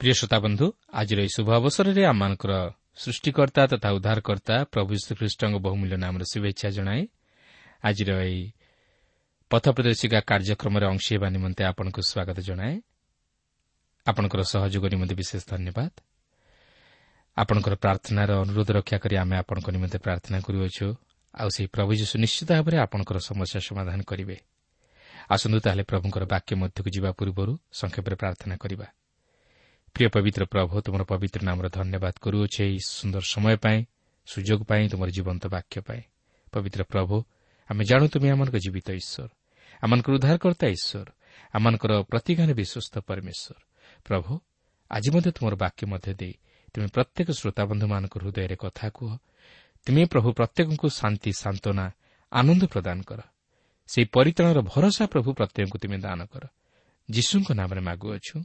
ପ୍ରିୟ ଶ୍ରୋତା ବନ୍ଧୁ ଆଜିର ଏହି ଶୁଭ ଅବସରରେ ଆମମାନଙ୍କର ସୃଷ୍ଟିକର୍ତ୍ତା ତଥା ଉଦ୍ଧାରକର୍ତ୍ତା ପ୍ରଭୁ ଶ୍ରୀଖ୍ରୀଷ୍ଟଙ୍କ ବହୁମୂଲ୍ୟ ନାମର ଶୁଭେଚ୍ଛା ଜଣାଏ ଆଜିର ଏହି ପଥ ପ୍ରଦର୍ଶିକା କାର୍ଯ୍ୟକ୍ରମରେ ଅଂଶ ହେବା ନିମନ୍ତେ ଆପଣଙ୍କୁ ସ୍ୱାଗତ ଜଣାଏ। ଆପଣଙ୍କର ସହଯୋଗ ନିମନ୍ତେ ବିଶେଷ ଧନ୍ୟବାଦ। ଆପଣଙ୍କର ପ୍ରାର୍ଥନାର ଅନୁରୋଧ ରକ୍ଷା କରି ଆମେ ଆପଣଙ୍କ ନିମନ୍ତେ ପ୍ରାର୍ଥନା କରୁଅଛୁ। ଆଉ ସେହି ପ୍ରଭୁ ଯୀଶୁ ନିଶ୍ଚିତ ଭାବରେ ଆପଣଙ୍କର ସମସ୍ୟା ସମାଧାନ କରିବେ। ଆସନ୍ତୁ ତାହେଲେ ପ୍ରଭୁଙ୍କର ବାକ୍ୟ ମଧ୍ୟକୁ ଯିବା ପୂର୍ବରୁ ସଂକ୍ଷେପରେ ପ୍ରାର୍ଥନା କରିବା। ପ୍ରିୟ ପବିତ୍ର ପ୍ରଭୁ ତୁମର ପବିତ୍ର ନାମର ଧନ୍ୟବାଦ କରୁଅଛି ଏହି ସୁନ୍ଦର ସମୟ ପାଇଁ ସୁଯୋଗ ପାଇଁ ତୁମର ଜୀବନ୍ତ ବାକ୍ୟ ପାଇଁ ପବିତ୍ର ପ୍ରଭୁ ଆମେ ଜାଣୁ ତୁମେ ଆମମାନଙ୍କ ଜୀବିତ ଈଶ୍ୱର ଆମମାନଙ୍କର ଉଦ୍ଧାରକର୍ତ୍ତା ଈଶ୍ୱର ଆମମାନଙ୍କର ପ୍ରତିଜ୍ଞାନ ବିଶ୍ୱସ୍ତ ପରମେଶ୍ୱର ପ୍ରଭୁ ଆଜି ମଧ୍ୟ ତୁମର ବାକ୍ୟ ମଧ୍ୟ ଦେଇ ତୁମେ ପ୍ରତ୍ୟେକ ଶ୍ରୋତାବନ୍ଧୁମାନଙ୍କ ହୃଦୟରେ କଥା କୁହ ତୁମେ ପ୍ରଭୁ ପ୍ରତ୍ୟେକଙ୍କୁ ଶାନ୍ତି ସାନ୍ତ୍ୱନା ଆନନ୍ଦ ପ୍ରଦାନ କର ସେହି ପରିତାଣର ଭରସା ପ୍ରଭୁ ପ୍ରତ୍ୟେକଙ୍କୁ ତୁମେ ଦାନ କର ଯୀଶୁଙ୍କ ନାମରେ ମାଗୁଅଛୁ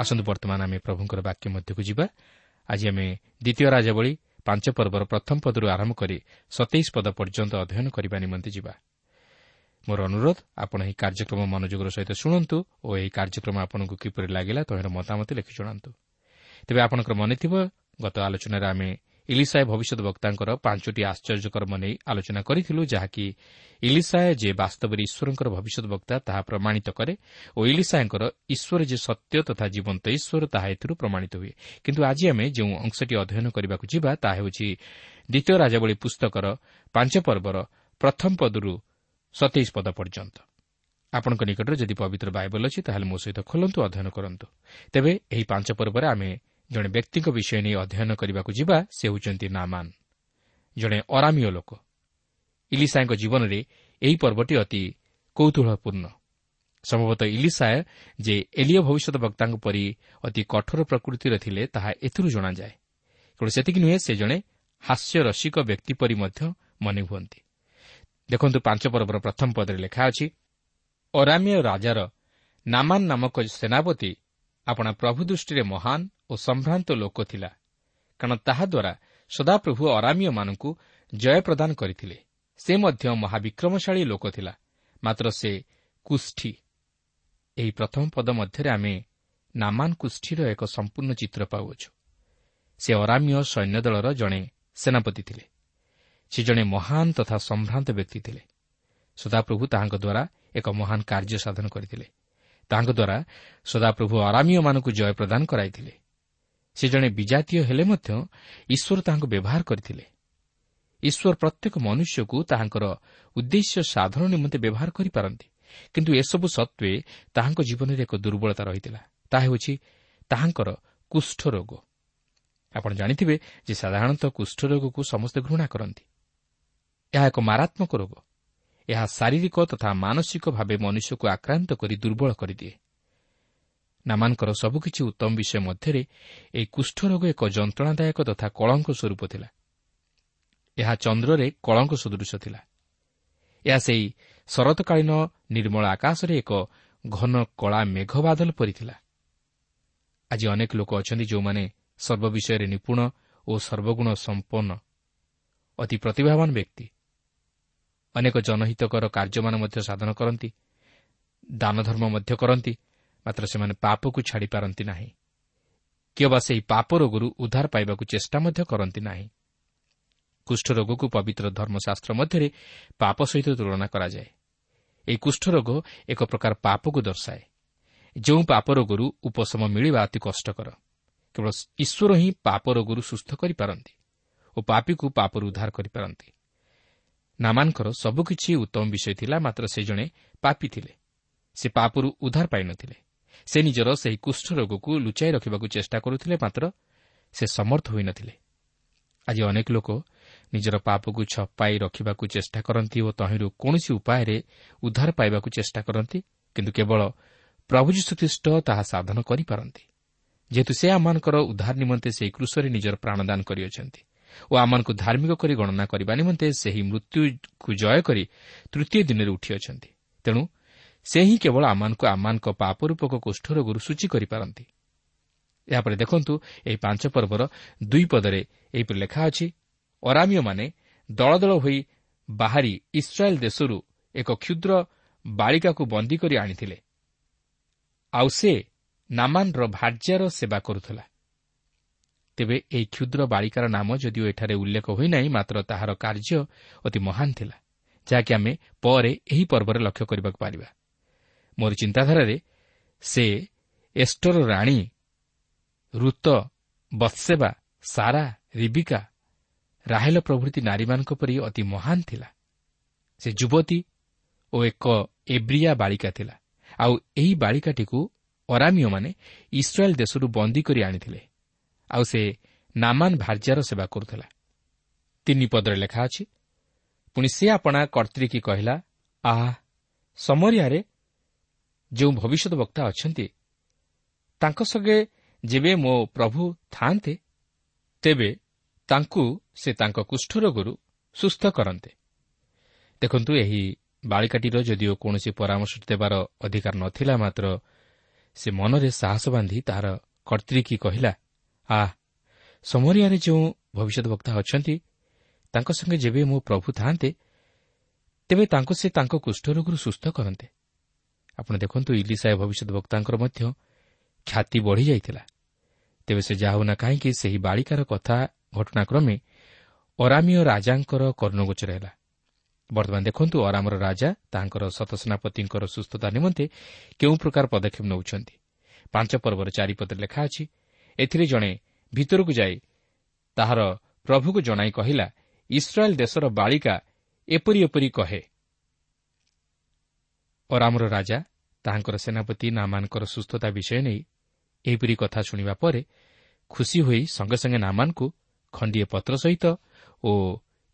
ଆସନ୍ତୁ ବର୍ତ୍ତମାନ ଆମେ ପ୍ରଭୁଙ୍କର ବାକ୍ୟ ମଧ୍ୟକୁ ଯିବା। ଆଜି ଆମେ ଦ୍ୱିତୀୟ ରାଜାବଳୀ ପାଞ୍ଚ ପର୍ବର ପ୍ରଥମ ପଦରୁ ଆରମ୍ଭ କରି ସତେଇଶ ପଦ ପର୍ଯ୍ୟନ୍ତ ଅଧ୍ୟୟନ କରିବା ନିମନ୍ତେ ଯିବା। ମୋର ଅନୁରୋଧ ଆପଣ ଏହି କାର୍ଯ୍ୟକ୍ରମ ମନୋଯୋଗର ସହିତ ଶୁଣନ୍ତୁ ଓ ଏହି କାର୍ଯ୍ୟକ୍ରମ ଆପଣଙ୍କୁ କିପରି ଲାଗିଲା ତହିଁର ମତାମତ ଲେଖି ଜଣାନ୍ତୁ ତେବେ ଆପଣଙ୍କର ମନେଥିବ ଗତ ଆଲୋଚନାରେ ଆମେ ଇଲିସାଏ ଭବିଷ୍ୟତ ବକ୍ତାଙ୍କର ପାଞ୍ଚଟି ଆଶ୍ଚର୍ଯ୍ୟକର୍ମ ନେଇ ଆଲୋଚନା କରିଥିଲୁ ଯାହାକି ଇଲିସାଏ ଯେ ବାସ୍ତବରେ ଈଶ୍ୱରଙ୍କର ଭବିଷ୍ୟତ ବକ୍ତା ତାହା ପ୍ରମାଣିତ କରେ ଓ ଇଲିସାଏଙ୍କର ଈଶ୍ୱର ଯେ ସତ୍ୟ ତଥା ଜୀବନ୍ତ ଈଶ୍ୱର ତାହା ଏଥିରୁ ପ୍ରମାଣିତ ହୁଏ। କିନ୍ତୁ ଆଜି ଆମେ ଯେଉଁ ଅଂଶଟି ଅଧ୍ୟୟନ କରିବାକୁ ଯିବା ତାହା ହେଉଛି ଦ୍ୱିତୀୟ ରାଜାବଳୀ ପୁସ୍ତକର ପାଞ୍ଚ ପର୍ବର ପ୍ରଥମ ପଦରୁ ସତେଇଶ ପଦ ପର୍ଯ୍ୟନ୍ତ। ଆପଣଙ୍କ ନିକଟରେ ଯଦି ପବିତ୍ର ବାଇବଲ ଅଛି ତାହେଲେ ମୋ ସହିତ ଖୋଲନ୍ତୁ ଅଧ୍ୟୟନ କରନ୍ତୁ। ତେବେ ଏହି ପାଞ୍ଚ ପର୍ବରେ ଆମେ ଜଣେ ବ୍ୟକ୍ତିଙ୍କ ବିଷୟ ନେଇ ଅଧ୍ୟୟନ କରିବାକୁ ଯିବା ସେ ହେଉଛନ୍ତି ନାମାନ୍। ଜଣେ ଅରାମୀୟ ଲୋକ। ଇଲିସାଏଙ୍କ ଜୀବନରେ ଏହି ପର୍ବଟି ଅତି କୌତୁହଳପୂର୍ଣ୍ଣ। ସମ୍ଭବତଃ ଇଲିସାଏ ଯେ ଏଲିଓ ଭବିଷ୍ୟତ ବକ୍ତାଙ୍କ ପରି ଅତି କଠୋର ପ୍ରକୃତିର ଥିଲେ ତାହା ଏଥିରୁ ଜଣାଯାଏ। କେବଳ ସେତିକି ନୁହେଁ ସେ ଜଣେ ହାସ୍ୟରସିକ ବ୍ୟକ୍ତି ପରି ମଧ୍ୟ ମନେ ହୁଅନ୍ତି। ଦେଖନ୍ତୁ ପାଞ୍ଚ ପର୍ବର ପ୍ରଥମ ପଦରେ ଲେଖା ଅଛି ଅରାମୀୟ ରାଜାର ନାମାନ୍ ନାମକ ସେନାପତି ଆପଣା ପ୍ରଭୁ ଦୃଷ୍ଟିରେ ମହାନ ଓ ସମ୍ଭ୍ରାନ୍ତ ଲୋକ ଥିଲା କାରଣ ତାହାଦ୍ୱାରା ସଦାପ୍ରଭୁ ଅରାମୀୟମାନଙ୍କୁ ଜୟ ପ୍ରଦାନ କରିଥିଲେ। ସେ ମଧ୍ୟ ମହାବିକ୍ରମଶାଳୀ ଲୋକ ଥିଲା ମାତ୍ର ସେ କୁଷ୍ଠି। ଏହି ପ୍ରଥମ ପଦ ମଧ୍ୟରେ ଆମେ ନାମାନ୍ କୁଷ୍ଠିର ଏକ ସମ୍ପୂର୍ଣ୍ଣ ଚିତ୍ର ପାଉଅଛୁ। ସେ ଅରାମୀୟ ସୈନ୍ୟ ଦଳର ଜଣେ ସେନାପତି ଥିଲେ। ସେ ଜଣେ ମହାନ ତଥା ସମ୍ଭ୍ରାନ୍ତ ବ୍ୟକ୍ତି ଥିଲେ। ସଦାପ୍ରଭୁ ତାହାଙ୍କ ଦ୍ୱାରା ଏକ ମହାନ କାର୍ଯ୍ୟ ସାଧନ କରିଥିଲେ। ତାହାଙ୍କ ଦ୍ୱାରା ସଦାପ୍ରଭୁ ଆରାମୀୟମାନଙ୍କୁ ଜୟ ପ୍ରଦାନ କରାଇଥିଲେ। ସେ ଜଣେ ବିଜାତୀୟ ହେଲେ ମଧ୍ୟ ଈଶ୍ୱର ତାହାଙ୍କୁ ବ୍ୟବହାର କରିଥିଲେ। ଈଶ୍ୱର ପ୍ରତ୍ୟେକ ମନୁଷ୍ୟକୁ ତାହାଙ୍କର ଉଦ୍ଦେଶ୍ୟ ସାଧନ ନିମନ୍ତେ ବ୍ୟବହାର କରିପାରନ୍ତି। କିନ୍ତୁ ଏସବୁ ସତ୍ତ୍ୱେ ତାହାଙ୍କ ଜୀବନରେ ଏକ ଦୁର୍ବଳତା ରହିଥିଲା। ତାହା ହେଉଛି ତାହାଙ୍କର କୁଷ୍ଠ ରୋଗ। ଆପଣ ଜାଣିଥିବେ ଯେ ସାଧାରଣତଃ କୁଷ୍ଠ ରୋଗକୁ ସମସ୍ତେ ଘୃଣା କରନ୍ତି। ଏହା ଏକ ମାରାତ୍ମକ ରୋଗ। ଏହା ଶାରୀରିକ ତଥା ମାନସିକ ଭାବେ ମନୁଷ୍ୟକୁ ଆକ୍ରାନ୍ତ କରି ଦୁର୍ବଳ କରିଦିଏ। ନାମାନଙ୍କର ସବୁକିଛି ଉତ୍ତମ ବିଷୟ ମଧ୍ୟରେ ଏହି କୁଷ୍ଠରୋଗ ଏକ ଯନ୍ତ୍ରଣାଦାୟକ ତଥା କଳଙ୍କ ସ୍ୱରୂପ ଥିଲା। ଏହା ଚନ୍ଦ୍ରରେ କଳଙ୍କ ସଦୃଶ ଥିଲା। ଏହା ସେହି ଶରତକାଳୀନ ନିର୍ମଳ ଆକାଶରେ ଏକ ଘନ କଳା ମେଘ ବାଦଲ ପରିଥିଲା ଆଜି ଅନେକ ଲୋକ ଅଛନ୍ତି ଯେଉଁମାନେ ସର୍ବବିଷୟରେ ନିପୁଣ ଓ ସର୍ବଗୁଣ ସମ୍ପନ୍ନ ଅତି ପ୍ରତିଭାବାନ ବ୍ୟକ୍ତି। ଅନେକ ଜନହିତକର କାର୍ଯ୍ୟମାନ ମଧ୍ୟ ସାଧନ କରନ୍ତି ଦାନଧର୍ମ ମଧ୍ୟ କରନ୍ତି ମାତ୍ର ସେମାନେ ପାପକୁ ଛାଡ଼ିପାରନ୍ତି ନାହିଁ। କିମ୍ବା ସେହି ପାପ ରୋଗରୁ ଉଦ୍ଧାର ପାଇବାକୁ ଚେଷ୍ଟା ମଧ୍ୟ କରନ୍ତି ନାହିଁ। କୁଷ୍ଠରୋଗକୁ ପବିତ୍ର ଧର୍ମଶାସ୍ତ୍ର ମଧ୍ୟରେ ପାପ ସହିତ ତୁଳନା କରାଯାଏ। ଏହି କୁଷ୍ଠରୋଗ ଏକ ପ୍ରକାର ପାପକୁ ଦର୍ଶାଏ। ଯେଉଁ ପାପ ରୋଗରୁ ଉପଶମ ମିଳିବା ଅତି କଷ୍ଟକର। କେବଳ ଈଶ୍ୱର ହିଁ ପାପ ରୋଗରୁ ସୁସ୍ଥ କରିପାରନ୍ତି ଓ ପାପୀକୁ ପାପରୁ ଉଦ୍ଧାର କରିପାରନ୍ତି। ନାମାନଙ୍କର ସବୁକିଛି ଉତ୍ତମ ବିଷୟ ଥିଲା ମାତ୍ର ସେ ଜଣେ ପାପି ଥିଲେ। ସେ ପାପରୁ ଉଦ୍ଧାର ପାଇନଥିଲେ। ସେ ନିଜର ସେହି କୁଷ୍ଠ ରୋଗକୁ ଲୁଚାଇ ରଖିବାକୁ ଚେଷ୍ଟା କରୁଥିଲେ ମାତ୍ର ସେ ସମର୍ଥ ହୋଇନଥିଲେ। ଆଜି ଅନେକ ଲୋକ ନିଜର ପାପକୁ ଛପାଇ ରଖିବାକୁ ଚେଷ୍ଟା କରନ୍ତି ଓ ତହିଁରୁ କୌଣସି ଉପାୟରେ ଉଦ୍ଧାର ପାଇବାକୁ ଚେଷ୍ଟା କରନ୍ତି କିନ୍ତୁ କେବଳ ପ୍ରଭୁ ଯୀଶୁଖ୍ରୀଷ୍ଟ ତାହା ସାଧନ କରିପାରନ୍ତି। ଯେହେତୁ ସେ ଆମମାନଙ୍କର ଉଦ୍ଧାର ନିମନ୍ତେ ସେହି କୃଷରେ ନିଜର ପ୍ରାଣଦାନ କରିଅଛନ୍ତି ଓ ଆମମାନଙ୍କୁ ଧାର୍ମିକ କରି ଗଣନା କରିବା ନିମନ୍ତେ ସେହି ମୃତ୍ୟୁକୁ ଜୟ କରି ତୃତୀୟ ଦିନରେ ଉଠିଅଛନ୍ତି। ତେଣୁ ସେ ହିଁ କେବଳ ଆମମାନଙ୍କୁ ଆମମାନଙ୍କ ପାପରୂପକ କୁଷ୍ଠରୋଗରୁ ସୂଚୀ କରିପାରନ୍ତି। ଏହାପରେ ଦେଖନ୍ତୁ ଏହି ପାଞ୍ଚ ପର୍ବର ଦୁଇ ପଦରେ ଏହିପରି ଲେଖା ଅଛି ଅରାମୀୟମାନେ ଦଳ ଦଳ ହୋଇ ବାହାରି ଇସ୍ରାଏଲ୍ ଦେଶରୁ ଏକ କ୍ଷୁଦ୍ର ବାଳିକାକୁ ବନ୍ଦୀ କରି ଆଣିଥିଲେ। ଆଉ ସେ ନାମାନ୍ର ଭାର୍ଯ୍ୟାର ସେବା କରୁଥିଲା। ତେବେ ଏହି କ୍ଷୁଦ୍ର ବାଳିକାର ନାମ ଯଦିଓ ଏଠାରେ ଉଲ୍ଲେଖ ହୋଇନାହିଁ ମାତ୍ର ତାହାର କାର୍ଯ୍ୟ ଅତି ମହାନ ଥିଲା ଯାହାକି ଆମେ ପରେ ଏହି ପର୍ବରେ ଲକ୍ଷ୍ୟ କରିବାକୁ ପାରିବା। ମୋର ଚିନ୍ତାଧାରାରେ ସେ ଏଷ୍ଟର ରାଣୀ ଋତ ବତ୍ସେବା ସାରା ରିବିକା ରାହେଲ ପ୍ରଭୃତି ନାରୀମାନଙ୍କ ପରି ଅତି ମହାନ ଥିଲା। ସେ ଯୁବତୀ ଓ ଏକ ଏବ୍ରିଆ ବାଳିକା ଥିଲା। ଆଉ ଏହି ବାଳିକାଟିକୁ ଅରାମୀୟମାନେ ଇସ୍ରାଏଲ୍ ଦେଶରୁ ବନ୍ଦୀ କରି ଆଣିଥିଲେ। ଆଉ ସେ ନାମାନ୍ ଭାର୍ଯ୍ୟାର ସେବା କରୁଥିଲା। ତିନି ପଦରେ ଲେଖା ଅଛି ପୁଣି ସେ ଆପଣା କର୍ତ୍ରିକି କହିଲା ଆହା ସମରିଆରେ ଯେଉଁ ଭବିଷ୍ୟତ ବକ୍ତା ଅଛନ୍ତି ତାଙ୍କ ସଙ୍ଗେ ଯେବେ ମୋ ପ୍ରଭୁ ଥାନ୍ତେ ତେବେ ତାଙ୍କୁ ସେ ତାଙ୍କ କୁଷ୍ଠରୋଗରୁ ସୁସ୍ଥ କରନ୍ତେ। ଦେଖନ୍ତୁ ଏହି ବାଳିକାଟିର ଯଦିଓ କୌଣସି ପରାମର୍ଶ ଦେବାର ଅଧିକାର ନଥିଲା ମାତ୍ର ସେ ମନରେ ସାହସ ବାନ୍ଧି ତାହାର କର୍ତ୍ରିକି କହିଲା ଆହା ସମରିଆରେ ଯେଉଁ ଭବିଷ୍ୟତ ବକ୍ତା ଅଛନ୍ତି ତାଙ୍କ ସଙ୍ଗେ ଯେବେ ମୋ ପ୍ରଭୁ ଥାନ୍ତେ ତେବେ ତାଙ୍କୁ ସେ ତାଙ୍କ କୁଷ୍ଠରୋଗରୁ ସୁସ୍ଥ କରନ୍ତେ। ଆପଣ ଦେଖନ୍ତୁ ଇଲିସାଏ ଭବିଷ୍ୟତ ବକ୍ତାଙ୍କର ମଧ୍ୟ ଖ୍ୟାତି ବଢ଼ିଯାଇଥିଲା। ତେବେ ସେ ଯାହା ହେଉନା କାହିଁକି ସେହି ବାଳିକାର କଥା ଘଟଣାକ୍ରମେ ଅରାମୀୟ ରାଜାଙ୍କର କର୍ଣ୍ଣଗୋଚର ହେଲା। ବର୍ତ୍ତମାନ ଦେଖନ୍ତୁ ଅରାମର ରାଜା ତାଙ୍କର ଶତସେନାପତିଙ୍କର ସୁସ୍ଥତା ନିମନ୍ତେ କେଉଁ ପ୍ରକାର ପଦକ୍ଷେପ ନେଉଛନ୍ତି। ପାଞ୍ଚ ପର୍ବର ଚାରିପଦରେ ଲେଖା ଅଛି ଏଥିରେ ଜଣେ ଭିତରକୁ ଯାଇ ତାହାର ପ୍ରଭୁକୁ ଜଣାଇ କହିଲା ଇସ୍ରାଏଲ୍ ଦେଶର ବାଳିକା ଏପରି ଏପରି କହେ ଅରାମର ରାଜା ତାହାଙ୍କର ସେନାପତି ନାମାନଙ୍କର ସୁସ୍ଥତା ବିଷୟ ନେଇ ଏହିପରି କଥା ଶୁଣିବା ପରେ ଖୁସି ହୋଇ ସଙ୍ଗେ ସଙ୍ଗେ ନାମାନଙ୍କୁ ଖଣ୍ଡିଏ ପତ୍ର ସହିତ ଓ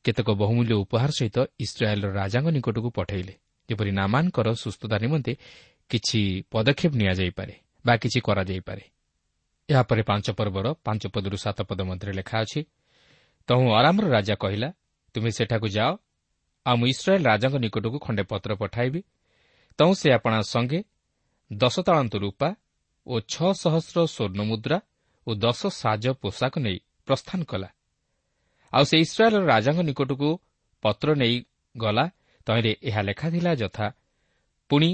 କେତେକ ବହୁମୂଲ୍ୟ ଉପହାର ସହିତ ଇସ୍ରାଏଲ୍ର ରାଜାଙ୍କ ନିକଟକୁ ପଠାଇଲେ ଯେପରି ନାମାନଙ୍କର ସୁସ୍ଥତା ନିମନ୍ତେ କିଛି ପଦକ୍ଷେପ ନିଆଯାଇପାରେ ବା କିଛି କରାଯାଇପାରେ। ଏହାପରେ ପାଞ୍ଚ ପର୍ବର ପାଞ୍ଚ ପଦରୁ ସାତ ପଦ ମଧ୍ୟରେ ଲେଖା ଅଛି ତହୁଁ ଆରାମର ରାଜା କହିଲା ତୁମେ ସେଠାକୁ ଯାଅ ଆଉ ମୁଁ ଇସ୍ରାଏଲ୍ ରାଜାଙ୍କ ନିକଟକୁ ଖଣ୍ଡେ ପତ୍ର ପଠାଇବି ତହୁଁ ସେ ଆପଣା ସଙ୍ଗେ ଦଶ ତାଳନ୍ତ ରୂପା ଓ ଛଅ ସହସ୍ର ସ୍ୱର୍ଣ୍ଣ ମୁଦ୍ରା ଓ ଦଶ ସାଜ ପୋଷାକ ନେଇ ପ୍ରସ୍ଥାନ କଲା। ଆଉ ସେ ଇସ୍ରାଏଲ୍ର ରାଜାଙ୍କ ନିକଟକୁ ପତ୍ର ନେଇ ଗଲା ତହିଁରେ ଏହା ଲେଖାଥିଲା ଯଥା ପୁଣି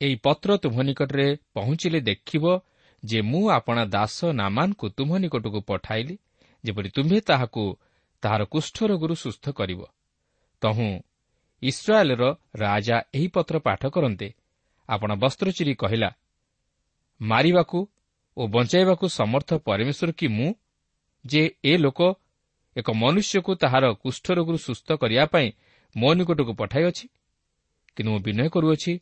ଏହି ପତ୍ର ତୁମ୍ଭ ନିକଟରେ ପହଞ୍ଚିଲେ ଦେଖିବ ଯେ ମୁଁ ଆପଣା ଦାସ ନାମାନଙ୍କୁ ତୁମ୍ଭ ନିକଟକୁ ପଠାଇଲି ଯେପରି ତୁମ୍ଭେ ତାହାକୁ ତାହାର କୁଷ୍ଠରୋଗରୁ ସୁସ୍ଥ କରିବ। ତହୁଁ ଇସ୍ରାଏଲ୍ର ରାଜା ଏହି ପତ୍ର ପାଠ କରନ୍ତେ। ଆପଣ ବସ୍ତ୍ର ଚିରି କହିଲା ମାରିବାକୁ ଓ ବଞ୍ଚାଇବାକୁ ସମର୍ଥ ପରମେଶ୍ୱର କି ମୁଁ? ଯେ ଏ ଲୋକ ଏକ ମନୁଷ୍ୟକୁ ତାହାର କୁଷ୍ଠରୋଗରୁ ସୁସ୍ଥ କରିବା ପାଇଁ ମୋ ନିକଟକୁ ପଠାଇଅଛି। କିନ୍ତୁ ମୁଁ ବିନୟ କରୁଅଛି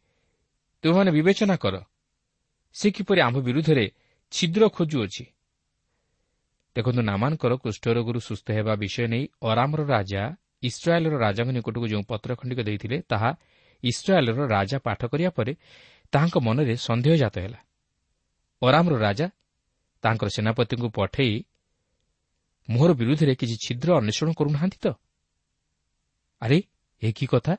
ତୁମମାନେ ବିବେଚନା କର ସେ କିପରି ଆମ୍ଭ ବିରୁଦ୍ଧରେ ଛିଦ୍ର ଖୋଜୁଅଛି। ଦେଖନ୍ତୁ ନାମାନଙ୍କର କୁଷ୍ଠରୋଗରୁ ସୁସ୍ଥ ହେବା ବିଷୟ ନେଇ ଅରାମର ରାଜା ଇସ୍ରାଏଲ୍ର ରାଜାଙ୍କ ନିକଟକୁ ଯେଉଁ ପତ୍ର ଖଣ୍ଡିକ ଦେଇଥିଲେ ତାହା ଇସ୍ରାଏଲ୍ର ରାଜା ପାଠ କରିବା ପରେ ତାହାଙ୍କ ମନରେ ସନ୍ଦେହ ଜାତ ହେଲା। ଅରାମର ରାଜା ତାଙ୍କର ସେନାପତିଙ୍କୁ ପଠାଇ ମୋହର ବିରୁଦ୍ଧରେ କିଛି ଛିଦ୍ର ଅନ୍ୱେଷଣ କରୁନାହାନ୍ତି ତ? ଆରେ ଏ କି କଥା?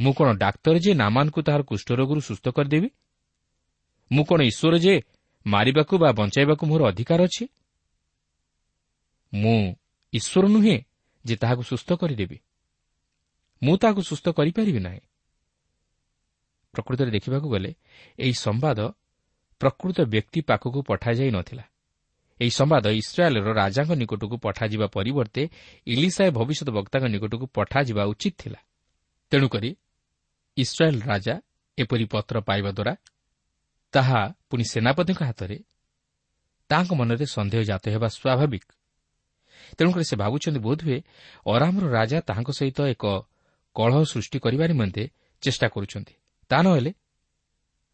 ମୁଁ କ'ଣ ଡାକ୍ତର ଯେ ନାମାନଙ୍କୁ ତାହାର କୁଷ୍ଠରୋଗରୁ ସୁସ୍ଥ କରିଦେବି? ମୁଁ କ'ଣ ଈଶ୍ୱର ଯେ ମାରିବାକୁ ବା ବଞ୍ଚାଇବାକୁ ମୋର ଅଧିକାର ଅଛି? ମୁଁ ଈଶ୍ୱର ନୁହେଁ ଯେ ତାହାକୁ ସୁସ୍ଥ କରିଦେବି। ମୁଁ ତାହାକୁ ସୁସ୍ଥ କରିପାରିବି ନାହିଁ। ପ୍ରକୃତରେ ଦେଖିବାକୁ ଗଲେ ଏହି ସମ୍ବାଦ ପ୍ରକୃତ ବ୍ୟକ୍ତି ପାଖକୁ ପଠାଯାଇ ନଥିଲା। ଏହି ସମ୍ବାଦ ଇସ୍ରାଏଲ୍ର ରାଜାଙ୍କ ନିକଟକୁ ପଠାଯିବା ପରିବର୍ତ୍ତେ ଇଲିସାଏ ଭବିଷ୍ୟତ ବକ୍ତାଙ୍କ ନିକଟକୁ ପଠାଯିବା ଉଚିତ ଥିଲା। ତେଣୁକରି ଇସ୍ରାଏଲ୍ ରାଜା ଏପରି ପତ୍ର ପାଇବା ଦ୍ୱାରା ତାହା ପୁଣି ସେନାପତିଙ୍କ ହାତରେ ତାହାଙ୍କ ମନରେ ସନ୍ଦେହ ଜାତ ହେବା ସ୍ୱାଭାବିକ। ତେଣୁକରି ସେ ଭାବୁଛନ୍ତି ବୋଧହୁଏ ଅରାମର ରାଜା ତାହାଙ୍କ ସହିତ ଏକ କଳହ ସୃଷ୍ଟି କରିବା ନିମନ୍ତେ ଚେଷ୍ଟା କରୁଛନ୍ତି। ତା ନହେଲେ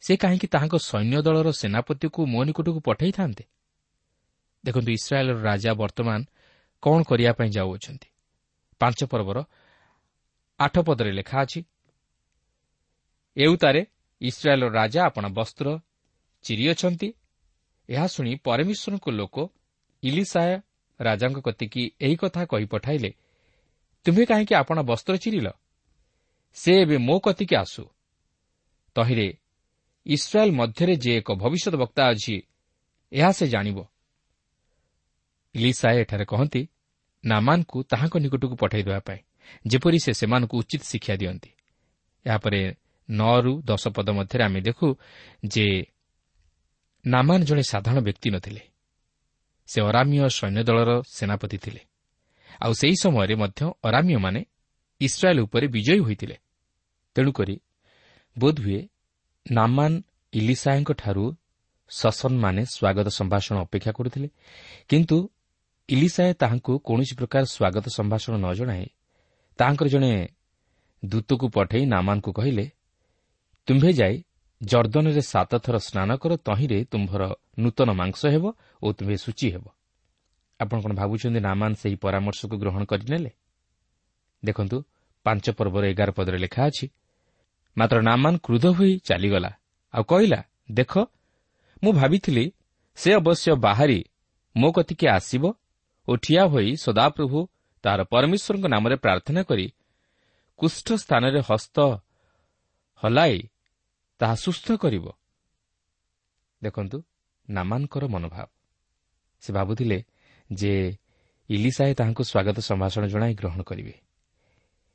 ସେ କାହିଁକି ତାହାଙ୍କ ସୈନ୍ୟ ଦଳର ସେନାପତିକୁ ମୋ ନିକଟକୁ ପଠାଇଥାନ୍ତେ? ଦେଖନ୍ତୁ ଇସ୍ରାଏଲ୍ର ରାଜା ବର୍ତ୍ତମାନ କ'ଣ କରିବା ପାଇଁ ଯାଉଅଛନ୍ତି? ପାଞ୍ଚ ପର୍ବର ଆଠ ପଦରେ ଲେଖା ଅଛି ଏଉତାରେ ଇସ୍ରାଏଲ୍ର ରାଜା ଆପଣ ବସ୍ତ୍ର ଚିରିଅଛନ୍ତି। ଏହା ଶୁଣି ପରମେଶ୍ୱରଙ୍କ ଲୋକ ଇଲିସାୟ ରାଜାଙ୍କ କତିକି ଏହି କଥା କହି ପଠାଇଲେ ତୁମ୍ଭେ କାହିଁକି ଆପଣ ବସ୍ତ୍ର ଚିରିଲ? ସେ ଏବେ ମୋ କତିକି ଆସୁ। ତହିଁରେ ଇସ୍ରାଏଲ୍ ମଧ୍ୟରେ ଯେ ଏକ ଭବିଷ୍ୟତ ବକ୍ତା ଅଛି ଏହା ସେ ଜାଣିବ। ଲିସାଏ ଏଠାରେ କହନ୍ତି ନାମାନଙ୍କୁ ତାହାଙ୍କ ନିକଟକୁ ପଠାଇ ଦେବା ପାଇଁ ଯେପରି ସେ ସେମାନଙ୍କୁ ଉଚିତ ଶିକ୍ଷା ଦିଅନ୍ତି। ଏହାପରେ ନଅରୁ ଦଶ ପଦ ମଧ୍ୟରେ ଆମେ ଦେଖୁ ଯେ ନାମାନ ଜଣେ ସାଧାରଣ ବ୍ୟକ୍ତି ନଥିଲେ। ସେ ଅରାମୀୟ ସୈନ୍ୟ ଦଳର ସେନାପତି ଥିଲେ। ଆଉ ସେହି ସମୟରେ ମଧ୍ୟ ଅରାମୀୟମାନେ ଇସ୍ରାଏଲ୍ ଉପରେ ବିଜୟୀ ହୋଇଥିଲେ। ତେଣୁକରି ବୋଧହୁଏ ନାମାନ ଇଲିସାଏଙ୍କଠାରୁ ସସନମାନେ ସ୍ୱାଗତ ସମ୍ଭାଷଣ ଅପେକ୍ଷା କରୁଥିଲେ। କିନ୍ତୁ ଇଲିସାଏ ତାହାଙ୍କୁ କୌଣସି ପ୍ରକାର ସ୍ୱାଗତ ସମ୍ଭାଷଣ ନ ଜଣାଇ ତାହାଙ୍କର ଜଣେ ଦୂତକୁ ପଠାଇ ନାମାନଙ୍କୁ କହିଲେ ତୁମ୍ଭେ ଯାଇ ଜର୍ଦ୍ଦନରେ ସାତଥର ସ୍ନାନ କର ତହିଁରେ ତୁମ୍ଭର ନୂତନ ମାଂସ ହେବ ଓ ତୁମ୍ଭେ ସୂଚୀ ହେବ। ଆପଣ କ'ଣ ଭାବୁଛନ୍ତି ନାମାନ ସେହି ପରାମର୍ଶକୁ ଗ୍ରହଣ କରିନେଲେ? ଦେଖନ୍ତୁ ପାଞ୍ଚ ପର୍ବର ଏଗାର ପଦରେ ଲେଖା ଅଛି ମାତ୍ର ନାମାନ କ୍ରୁଧ ହୋଇ ଚାଲିଗଲା। ଆଉ କହିଲା ଦେଖ ମୁଁ ଭାବିଥିଲି ସେ ଅବଶ୍ୟ ବାହାରି ମୋ କତିକି ଆସିବ ଓ ଠିଆ ହୋଇ ସଦାପ୍ରଭୁ ତାହାର ପରମେଶ୍ୱରଙ୍କ ନାମରେ ପ୍ରାର୍ଥନା କରି କୁଷ୍ଠ ସ୍ଥାନରେ ହସ୍ତ ହଲାଇ ତାହା ସୁସ୍ଥ କରିବ। ଦେଖନ୍ତୁ ନାମାନଙ୍କର ମନୋଭାବ। ସେ ଭାବୁଥିଲେ ଯେ ଇଲିସାଏ ତାହାଙ୍କୁ ସ୍ୱାଗତ ସମ୍ଭାଷଣ ଜଣାଇ ଗ୍ରହଣ କରିବେ।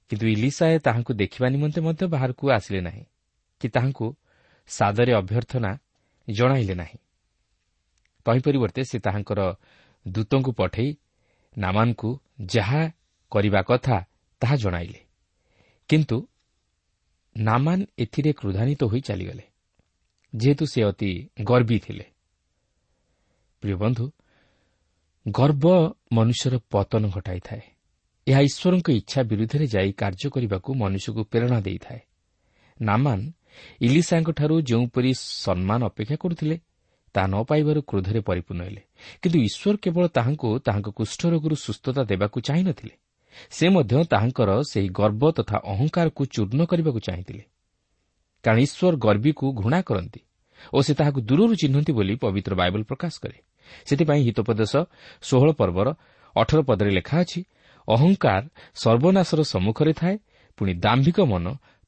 କିନ୍ତୁ ଇଲିସାଏ ତାହାଙ୍କୁ ଦେଖିବା ନିମନ୍ତେ ମଧ୍ୟ ବାହାରକୁ ଆସିଲେ ନାହିଁ କି ତାହାଙ୍କୁ ସାଦରେ ଅଭ୍ୟର୍ଥନା ଜଣାଇଲେ ନାହିଁ। ତହିଁ ପରିବର୍ତ୍ତେ ସେ ତାହାଙ୍କର ଦୂତଙ୍କୁ ପଠାଇ ନାମାନଙ୍କୁ ଯାହା କରିବା କଥା ତାହା ଜଣାଇଲେ। କିନ୍ତୁ ନାମାନ ଏଥିରେ କ୍ରୋଧାନ୍ୱିତ ହୋଇ ଚାଲିଗଲେ। ଯେହେତୁ ସେ ଅତି ଗର୍ବୀ ଥିଲେ। ପ୍ରିୟ ବନ୍ଧୁ ଗର୍ବ ମନୁଷ୍ୟର ପତନ ଘଟାଇଥାଏ। ଏହା ଈଶ୍ୱରଙ୍କ ଇଚ୍ଛା ବିରୁଦ୍ଧରେ ଯାଇ କାର୍ଯ୍ୟ କରିବାକୁ ମନୁଷ୍ୟକୁ ପ୍ରେରଣା ଦେଇଥାଏ। ନାମାନ ଇଲିସାଙ୍କଠାରୁ ଯେଉଁପରି ସମ୍ମାନ ଅପେକ୍ଷା କରୁଥିଲେ ତାହା ନ ପାଇବାରୁ କ୍ରୋଧରେ ପରିପୂର୍ଣ୍ଣ ହେଲେ। କିନ୍ତୁ ଈଶ୍ୱର କେବଳ ତାହାଙ୍କୁ ତାହାଙ୍କ କୁଷ୍ଠରୋଗରୁ ସୁସ୍ଥତା ଦେବାକୁ ଚାହିଁନଥିଲେ। ସେ ମଧ୍ୟ ତାହାଙ୍କର ସେହି ଗର୍ବ ତଥା ଅହଙ୍କାରକୁ ଚୂର୍ଣ୍ଣ କରିବାକୁ ଚାହିଁଥିଲେ। କାରଣ ଈଶ୍ୱର ଗର୍ବୀକୁ ଘୃଣା କରନ୍ତି ଓ ସେ ତାହାକୁ ଦୂରରୁ ଚିହ୍ନନ୍ତି ବୋଲି ପବିତ୍ର ବାଇବଲ ପ୍ରକାଶ କରେ। ସେଥିପାଇଁ ହିତୋପଦେଶ ଷୋହଳ ପର୍ବର ଅଠର ପଦରେ ଲେଖା ଅଛି ଅହଙ୍କାର ସର୍ବନାଶର ସମ୍ମୁଖରେ ଥାଏ ପୁଣି ଦାମ୍ଭିକ ମନ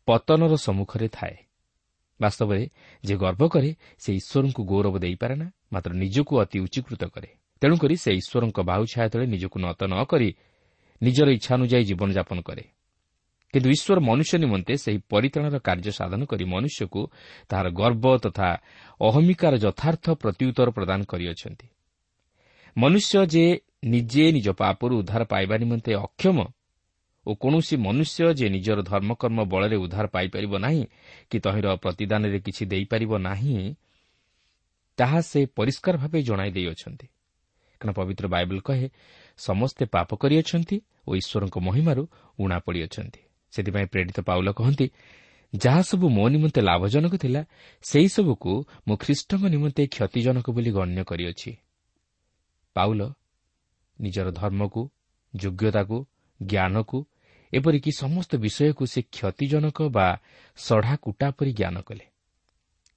ପତନର ସମ୍ମୁଖରେ ଥାଏ। ବାସ୍ତବରେ ଯେ ଗର୍ବ କରେ ସେ ଈଶ୍ୱରଙ୍କୁ ଗୌରବ ଦେଇପାରେ ନା ମାତ୍ର ନିଜକୁ ଅତି ଉଚ୍ଚୀକୃତ କରେ। ତେଣୁକରି ସେ ଈଶ୍ୱରଙ୍କ ବାହୁ ଛାୟା ତଳେ ନିଜକୁ ନତ ନ କରି ନିଜର ଇଚ୍ଛା ଅନୁଯାୟୀ ଜୀବନଯାପନ କରେ। କିନ୍ତୁ ଈଶ୍ୱର ମନୁଷ୍ୟ ନିମନ୍ତେ ସେହି ପରିତାଣର କାର୍ଯ୍ୟ ସାଧନ କରି ମନୁଷ୍ୟକୁ ତାହାର ଗର୍ବ ତଥା ଅହମିକାର ଯଥାର୍ଥ ପ୍ରତ୍ୟୁତ୍ତର ପ୍ରଦାନ କରିଅଛନ୍ତି। ମନୁଷ୍ୟ ଯେ ନିଜେ ନିଜ ପାପରୁ ଉଦ୍ଧାର ପାଇବା ନିମନ୍ତେ ଅକ୍ଷମ ଓ କୌଣସି ମନୁଷ୍ୟ ଯେ ନିଜର ଧର୍ମକର୍ମ ବଳରେ ଉଦ୍ଧାର ପାଇପାରିବ ନାହିଁ କି ତହିଁର ପ୍ରତିଦାନରେ କିଛି ଦେଇପାରିବ ନାହିଁ ତାହା ସେ ପରିଷ୍କାର ଭାବେ ଜଣାଇ ଦେଇଅଛନ୍ତି। କାରଣ ପବିତ୍ର ବାଇବଲ କହେ ସମସ୍ତେ ପାପ କରିଅଛନ୍ତି ଓ ଈଶ୍ୱରଙ୍କ ମହିମାରୁ ଉଣା ପଡ଼ିଅଛନ୍ତି। ସେଥିପାଇଁ ପ୍ରେରିତ ପାଉଲ କହନ୍ତି ଯାହାସବୁ ମୋ ନିମନ୍ତେ ଲାଭଜନକ ଥିଲା ସେହିସବୁକୁ ମୁଁ ଖ୍ରୀଷ୍ଟଙ୍କ ନିମନ୍ତେ କ୍ଷତିଜନକ ବୋଲି ଗଣ୍ୟ କରିଅଛି। ପାଉଲ ନିଜର ଧର୍ମକୁ ଯୋଗ୍ୟତାକୁ ଜ୍ଞାନକୁ ଏପରିକି ସମସ୍ତ ବିଷୟକୁ ସେ କ୍ଷତିଜନକ ବା ସଢ଼ା କୁଟା ପରି ଜ୍ଞାନ କଲେ।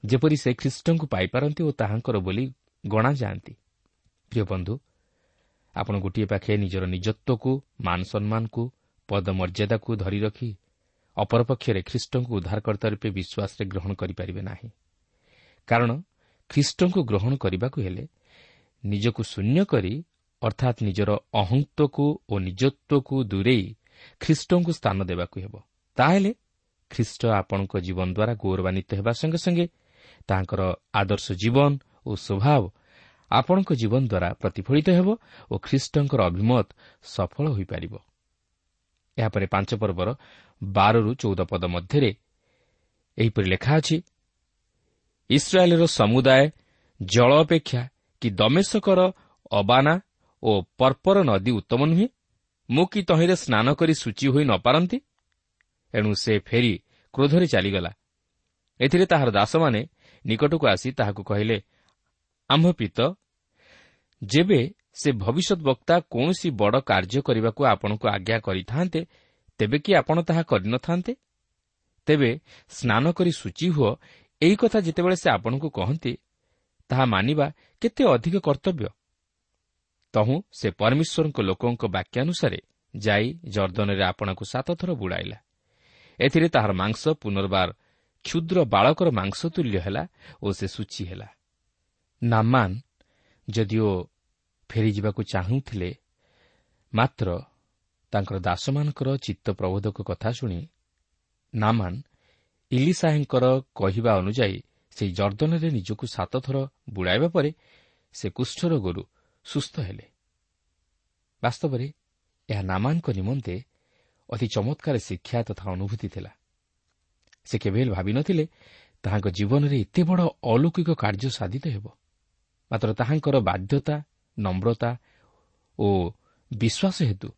ଯେପରି ସେ ଖ୍ରୀଷ୍ଟଙ୍କୁ ପାଇପାରନ୍ତି ଓ ତାହାଙ୍କର ବୋଲି ଗଣାଯାଆନ୍ତି। ପ୍ରିୟ ବନ୍ଧୁ ଆପଣ ଗୋଟିଏ ପାଖେ ନିଜର ନିଜତ୍ୱକୁ ମାନ ସମ୍ମାନକୁ ପଦମର୍ଯ୍ୟାଦାକୁ ଧରି ରଖି ଅପରପକ୍ଷରେ ଖ୍ରୀଷ୍ଟଙ୍କୁ ଉଦ୍ଧାରକର୍ତ୍ତା ରୂପେ ବିଶ୍ୱାସରେ ଗ୍ରହଣ କରିପାରିବେ ନାହିଁ। କାରଣ ଖ୍ରୀଷ୍ଟଙ୍କୁ ଗ୍ରହଣ କରିବାକୁ ହେଲେ ନିଜକୁ ଶୂନ୍ୟ କରି ଅର୍ଥାତ୍ ନିଜର ଅହନ୍ତକୁ ଓ ନିଜତ୍ୱକୁ ଦୂରେଇ ଖ୍ରୀଷ୍ଟଙ୍କୁ ସ୍ଥାନ ଦେବାକୁ ହେବ। ତାହେଲେ ଖ୍ରୀଷ୍ଟ ଆପଣଙ୍କ ଜୀବନ ଦ୍ୱାରା ଗୌରବାନ୍ୱିତ ହେବା ସଙ୍ଗେ ସଙ୍ଗେ ତାହାଙ୍କର ଆଦର୍ଶ ଜୀବନ ଓ ସ୍ୱଭାବ ଆପଣଙ୍କ ଜୀବନ ଦ୍ୱାରା ପ୍ରତିଫଳିତ ହେବ ଓ ଖ୍ରୀଷ୍ଟଙ୍କର ଅଭିମତ ସଫଳ ହୋଇପାରିବ। ଏହାପରେ ପାଞ୍ଚ ପର୍ବର ବାରରୁ ଚଉଦ ପଦ ମଧ୍ୟରେ ଏହିପରି ଲେଖା ଅଛି ଇସ୍ରାଏଲ୍ର ସମୁଦାୟ ଜଳ ଅପେକ୍ଷା କି ଦମେଶକର ଅବାନା ଓ ପର୍ପର ନଦୀ ଉତ୍ତମ ନୁହେଁ? ମୁଁ କି ତହିଁରେ ସ୍ନାନ କରି ସୂଚି ହୋଇ ନ ପାରନ୍ତି? ଏଣୁ ସେ ଫେରି କ୍ରୋଧରେ ଚାଲିଗଲା। ଏଥିରେ ତାହାର ଦାସମାନେ ନିକଟକୁ ଆସି ତାହାକୁ କହିଲେ ଆମ୍ଭ ପିତ ଯେବେ ସେ ଭବିଷ୍ୟତ ବକ୍ତା କୌଣସି ବଡ଼ କାର୍ଯ୍ୟ କରିବାକୁ ଆପଣଙ୍କୁ ଆଜ୍ଞା କରିଥାନ୍ତେ ତେବେ କି ଆପଣ ତାହା କରିନଥାନ୍ତେ? ତେବେ ସ୍ନାନ କରି ସୂଚି ହୁଅ ଏହି କଥା ଯେତେବେଳେ ସେ ଆପଣଙ୍କୁ କହନ୍ତି ତାହା ମାନିବା କେତେ ଅଧିକ କର୍ତ୍ତବ୍ୟ। ତହୁଁ ସେ ପରମେଶ୍ୱରଙ୍କ ଲୋକଙ୍କ ବାକ୍ୟାନୁସାରେ ଯାଇ ଜର୍ଦ୍ଦନରେ ଆପଣଙ୍କୁ ସାତଥର ବୁଡ଼ାଇଲା। ଏଥିରେ ତାହାର ମାଂସ ପୁନର୍ବାର କ୍ଷୁଦ୍ର ବାଳକର ମାଂସ ତୁଲ୍ୟ ହେଲା ଓ ସେ ସୂଚି ହେଲା। ନାମାନ ଯଦିଓ ଫେରିଯିବାକୁ ଚାହୁଁଥିଲେ ମାତ୍ର ତାଙ୍କର ଦାସମାନଙ୍କର ଚିତ୍ତ ପ୍ରବୋଧକ କଥା ଶୁଣି ନାମାନ ଇଲିସାହେଙ୍କର କହିବା ଅନୁଯାୟୀ ସେହି ଜର୍ଦ୍ଦନରେ ନିଜକୁ ସାତଥର ବୁଡ଼ାଇବା ପରେ ସେ କୁଷ୍ଠରୋଗରୁ ସୁସ୍ଥ ହେଲେ। ବାସ୍ତବରେ ଏହା ନାମାନଙ୍କ ନିମନ୍ତେ ଅତି ଚମତ୍କାର ଶିକ୍ଷା ତଥା ଅନୁଭୂତି ଥିଲା। ସେ କେବେ ଭାବିନଥିଲେ ତାହାଙ୍କ ଜୀବନରେ ଏତେ ବଡ଼ ଅଲୌକିକ କାର୍ଯ୍ୟ ସାଧିତ ହେବ। ମାତ୍ର ତାହାଙ୍କର ବାଧ୍ୟତା ନମ୍ରତା ଓ ବିଶ୍ୱାସ ହେତୁ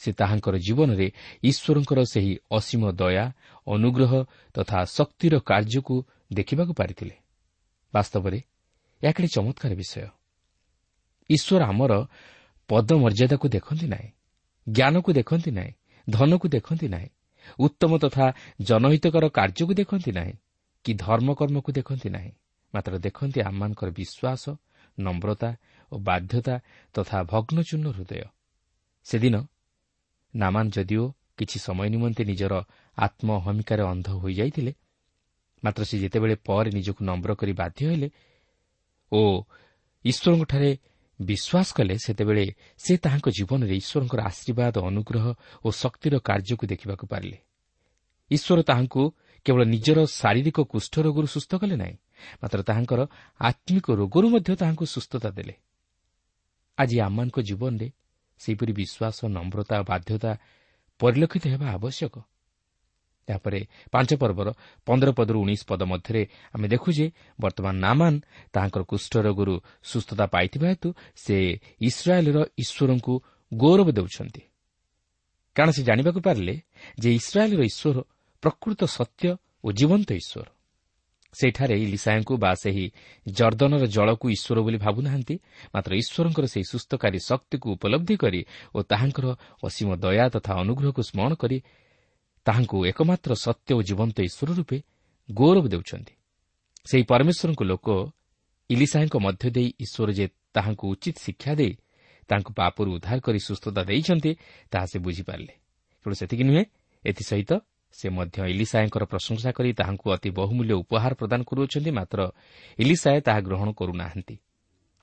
ସେ ତାହାଙ୍କର ଜୀବନରେ ଈଶ୍ୱରଙ୍କର ସେହି ଅସୀମ ଦୟା ଅନୁଗ୍ରହ ତଥା ଶକ୍ତିର କାର୍ଯ୍ୟକୁ ଦେଖିବାକୁ ପାରିଥିଲେ ବାସ୍ତବରେ ଏହା କିଣି ଚମତ୍କାର ବିଷୟ ଈଶ୍ୱର ଆମର ପଦମର୍ଯ୍ୟାଦାକୁ ଦେଖନ୍ତି ନାହିଁ ଜ୍ଞାନକୁ ଦେଖନ୍ତି ନାହିଁ ଧନକୁ ଦେଖନ୍ତି ନାହିଁ ଉତ୍ତମ ତଥା ଜନହିତକର କାର୍ଯ୍ୟକୁ ଦେଖନ୍ତି ନାହିଁ କି ଧର୍ମକର୍ମକୁ ଦେଖନ୍ତି ନାହିଁ ମାତ୍ର ଦେଖନ୍ତି ଆମମାନଙ୍କର ବିଶ୍ୱାସ ନମ୍ରତା ଓ ବାଧ୍ୟତା ତଥା ଭଗ୍ନଚୂର୍ଣ୍ଣ ହୃଦୟ ସେଦିନ ନାମାନ ଯଦିଓ କିଛି ସମୟ ନିମନ୍ତେ ନିଜର ଆତ୍ମହମିକାରେ ଅନ୍ଧ ହୋଇଯାଇଥିଲେ ମାତ୍ର ସେ ଯେତେବେଳେ ପରେ ନିଜକୁ ନମ୍ର କରି ବାଧ୍ୟ ହେଲେ ଓ ଈଶ୍ୱରଙ୍କଠାରେ ବିଶ୍ୱାସ କଲେ ସେତେବେଳେ ସେ ତାହାଙ୍କ ଜୀବନରେ ଈଶ୍ୱରଙ୍କର ଆଶୀର୍ବାଦ ଅନୁଗ୍ରହ ଓ ଶକ୍ତିର କାର୍ଯ୍ୟକୁ ଦେଖିବାକୁ ପାରିଲେ ଈଶ୍ୱର ତାହାଙ୍କୁ କେବଳ ନିଜର ଶାରୀରିକ କୁଷ୍ଠ ରୋଗରୁ ସୁସ୍ଥ କଲେ ନାହିଁ ମାତ୍ର ତାହାଙ୍କର ଆତ୍ମିକ ରୋଗରୁ ମଧ୍ୟ ତାହାଙ୍କୁ ସୁସ୍ଥତା ଦେଲେ। ଆଜି ଆମମାନଙ୍କ ଜୀବନରେ ସେହିପରି ବିଶ୍ୱାସ ନମ୍ରତା ବାଧ୍ୟତା ପରିଲକ୍ଷିତ ହେବା ଆବଶ୍ୟକ। ଏହାପରେ ପାଞ୍ଚ ପର୍ବର ପନ୍ଦର ପଦରୁ ଉଣେଇଶ ପଦ ମଧ୍ୟରେ ଆମେ ଦେଖୁ ଯେ ବର୍ତ୍ତମାନ ନାମାନ ତାହାଙ୍କର କୁଷ୍ଠରୋଗରୁ ସୁସ୍ଥତା ପାଇଥିବା ହେତୁ ସେ ଇସ୍ରାଏଲ୍ର ଈଶ୍ୱରଙ୍କୁ ଗୌରବ ଦେଉଛନ୍ତି। କାରଣ ସେ ଜାଣିବାକୁ ପାରିଲେ ଯେ ଇସ୍ରାଏଲ୍ର ଈଶ୍ୱର ପ୍ରକୃତ ସତ୍ୟ ଓ ଜୀବନ୍ତ ଈଶ୍ୱର। ସେଠାରେ ଇଲିସାଏଙ୍କୁ ବା ସେହି ଜର୍ଦ୍ଦନର ଜଳକୁ ଈଶ୍ୱର ବୋଲି ଭାବୁନାହାନ୍ତି ମାତ୍ର ଈଶ୍ୱରଙ୍କର ସେହି ସୁସ୍ଥକାରୀ ଶକ୍ତିକୁ ଉପଲବ୍ଧି କରି ଓ ତାହାଙ୍କର ଅସୀମ ଦୟା ତଥା ଅନୁଗ୍ରହକୁ ସ୍ମରଣ କରି ତାହାଙ୍କୁ ଏକମାତ୍ର ସତ୍ୟ ଓ ଜୀବନ୍ତ ଈଶ୍ୱର ରୂପେ ଗୌରବ ଦେଉଛନ୍ତି। ସେହି ପରମେଶ୍ୱରଙ୍କ ଲୋକ ଇଲିସାଏଙ୍କ ମଧ୍ୟ ଦେଇ ଈଶ୍ୱର ଯେ ତାହାଙ୍କୁ ଉଚିତ ଶିକ୍ଷା ଦେଇ ତାଙ୍କୁ ପାପରୁ ଉଦ୍ଧାର କରି ସୁସ୍ଥତା ଦେଇଛନ୍ତି ତାହା ସେ ବୁଝିପାରିଲେ। କେବଳ ସେତିକି ନୁହେଁ ଏଥିସହିତ ସେ ମଧ୍ୟ ଇଲିସାଏଙ୍କର ପ୍ରଶଂସା କରି ତାହାଙ୍କୁ ଅତି ବହୁମୂଲ୍ୟ ଉପହାର ପ୍ରଦାନ କରୁଅଛନ୍ତି ମାତ୍ର ଇଲିସାଏ ତାହା ଗ୍ରହଣ କରୁନାହାନ୍ତି।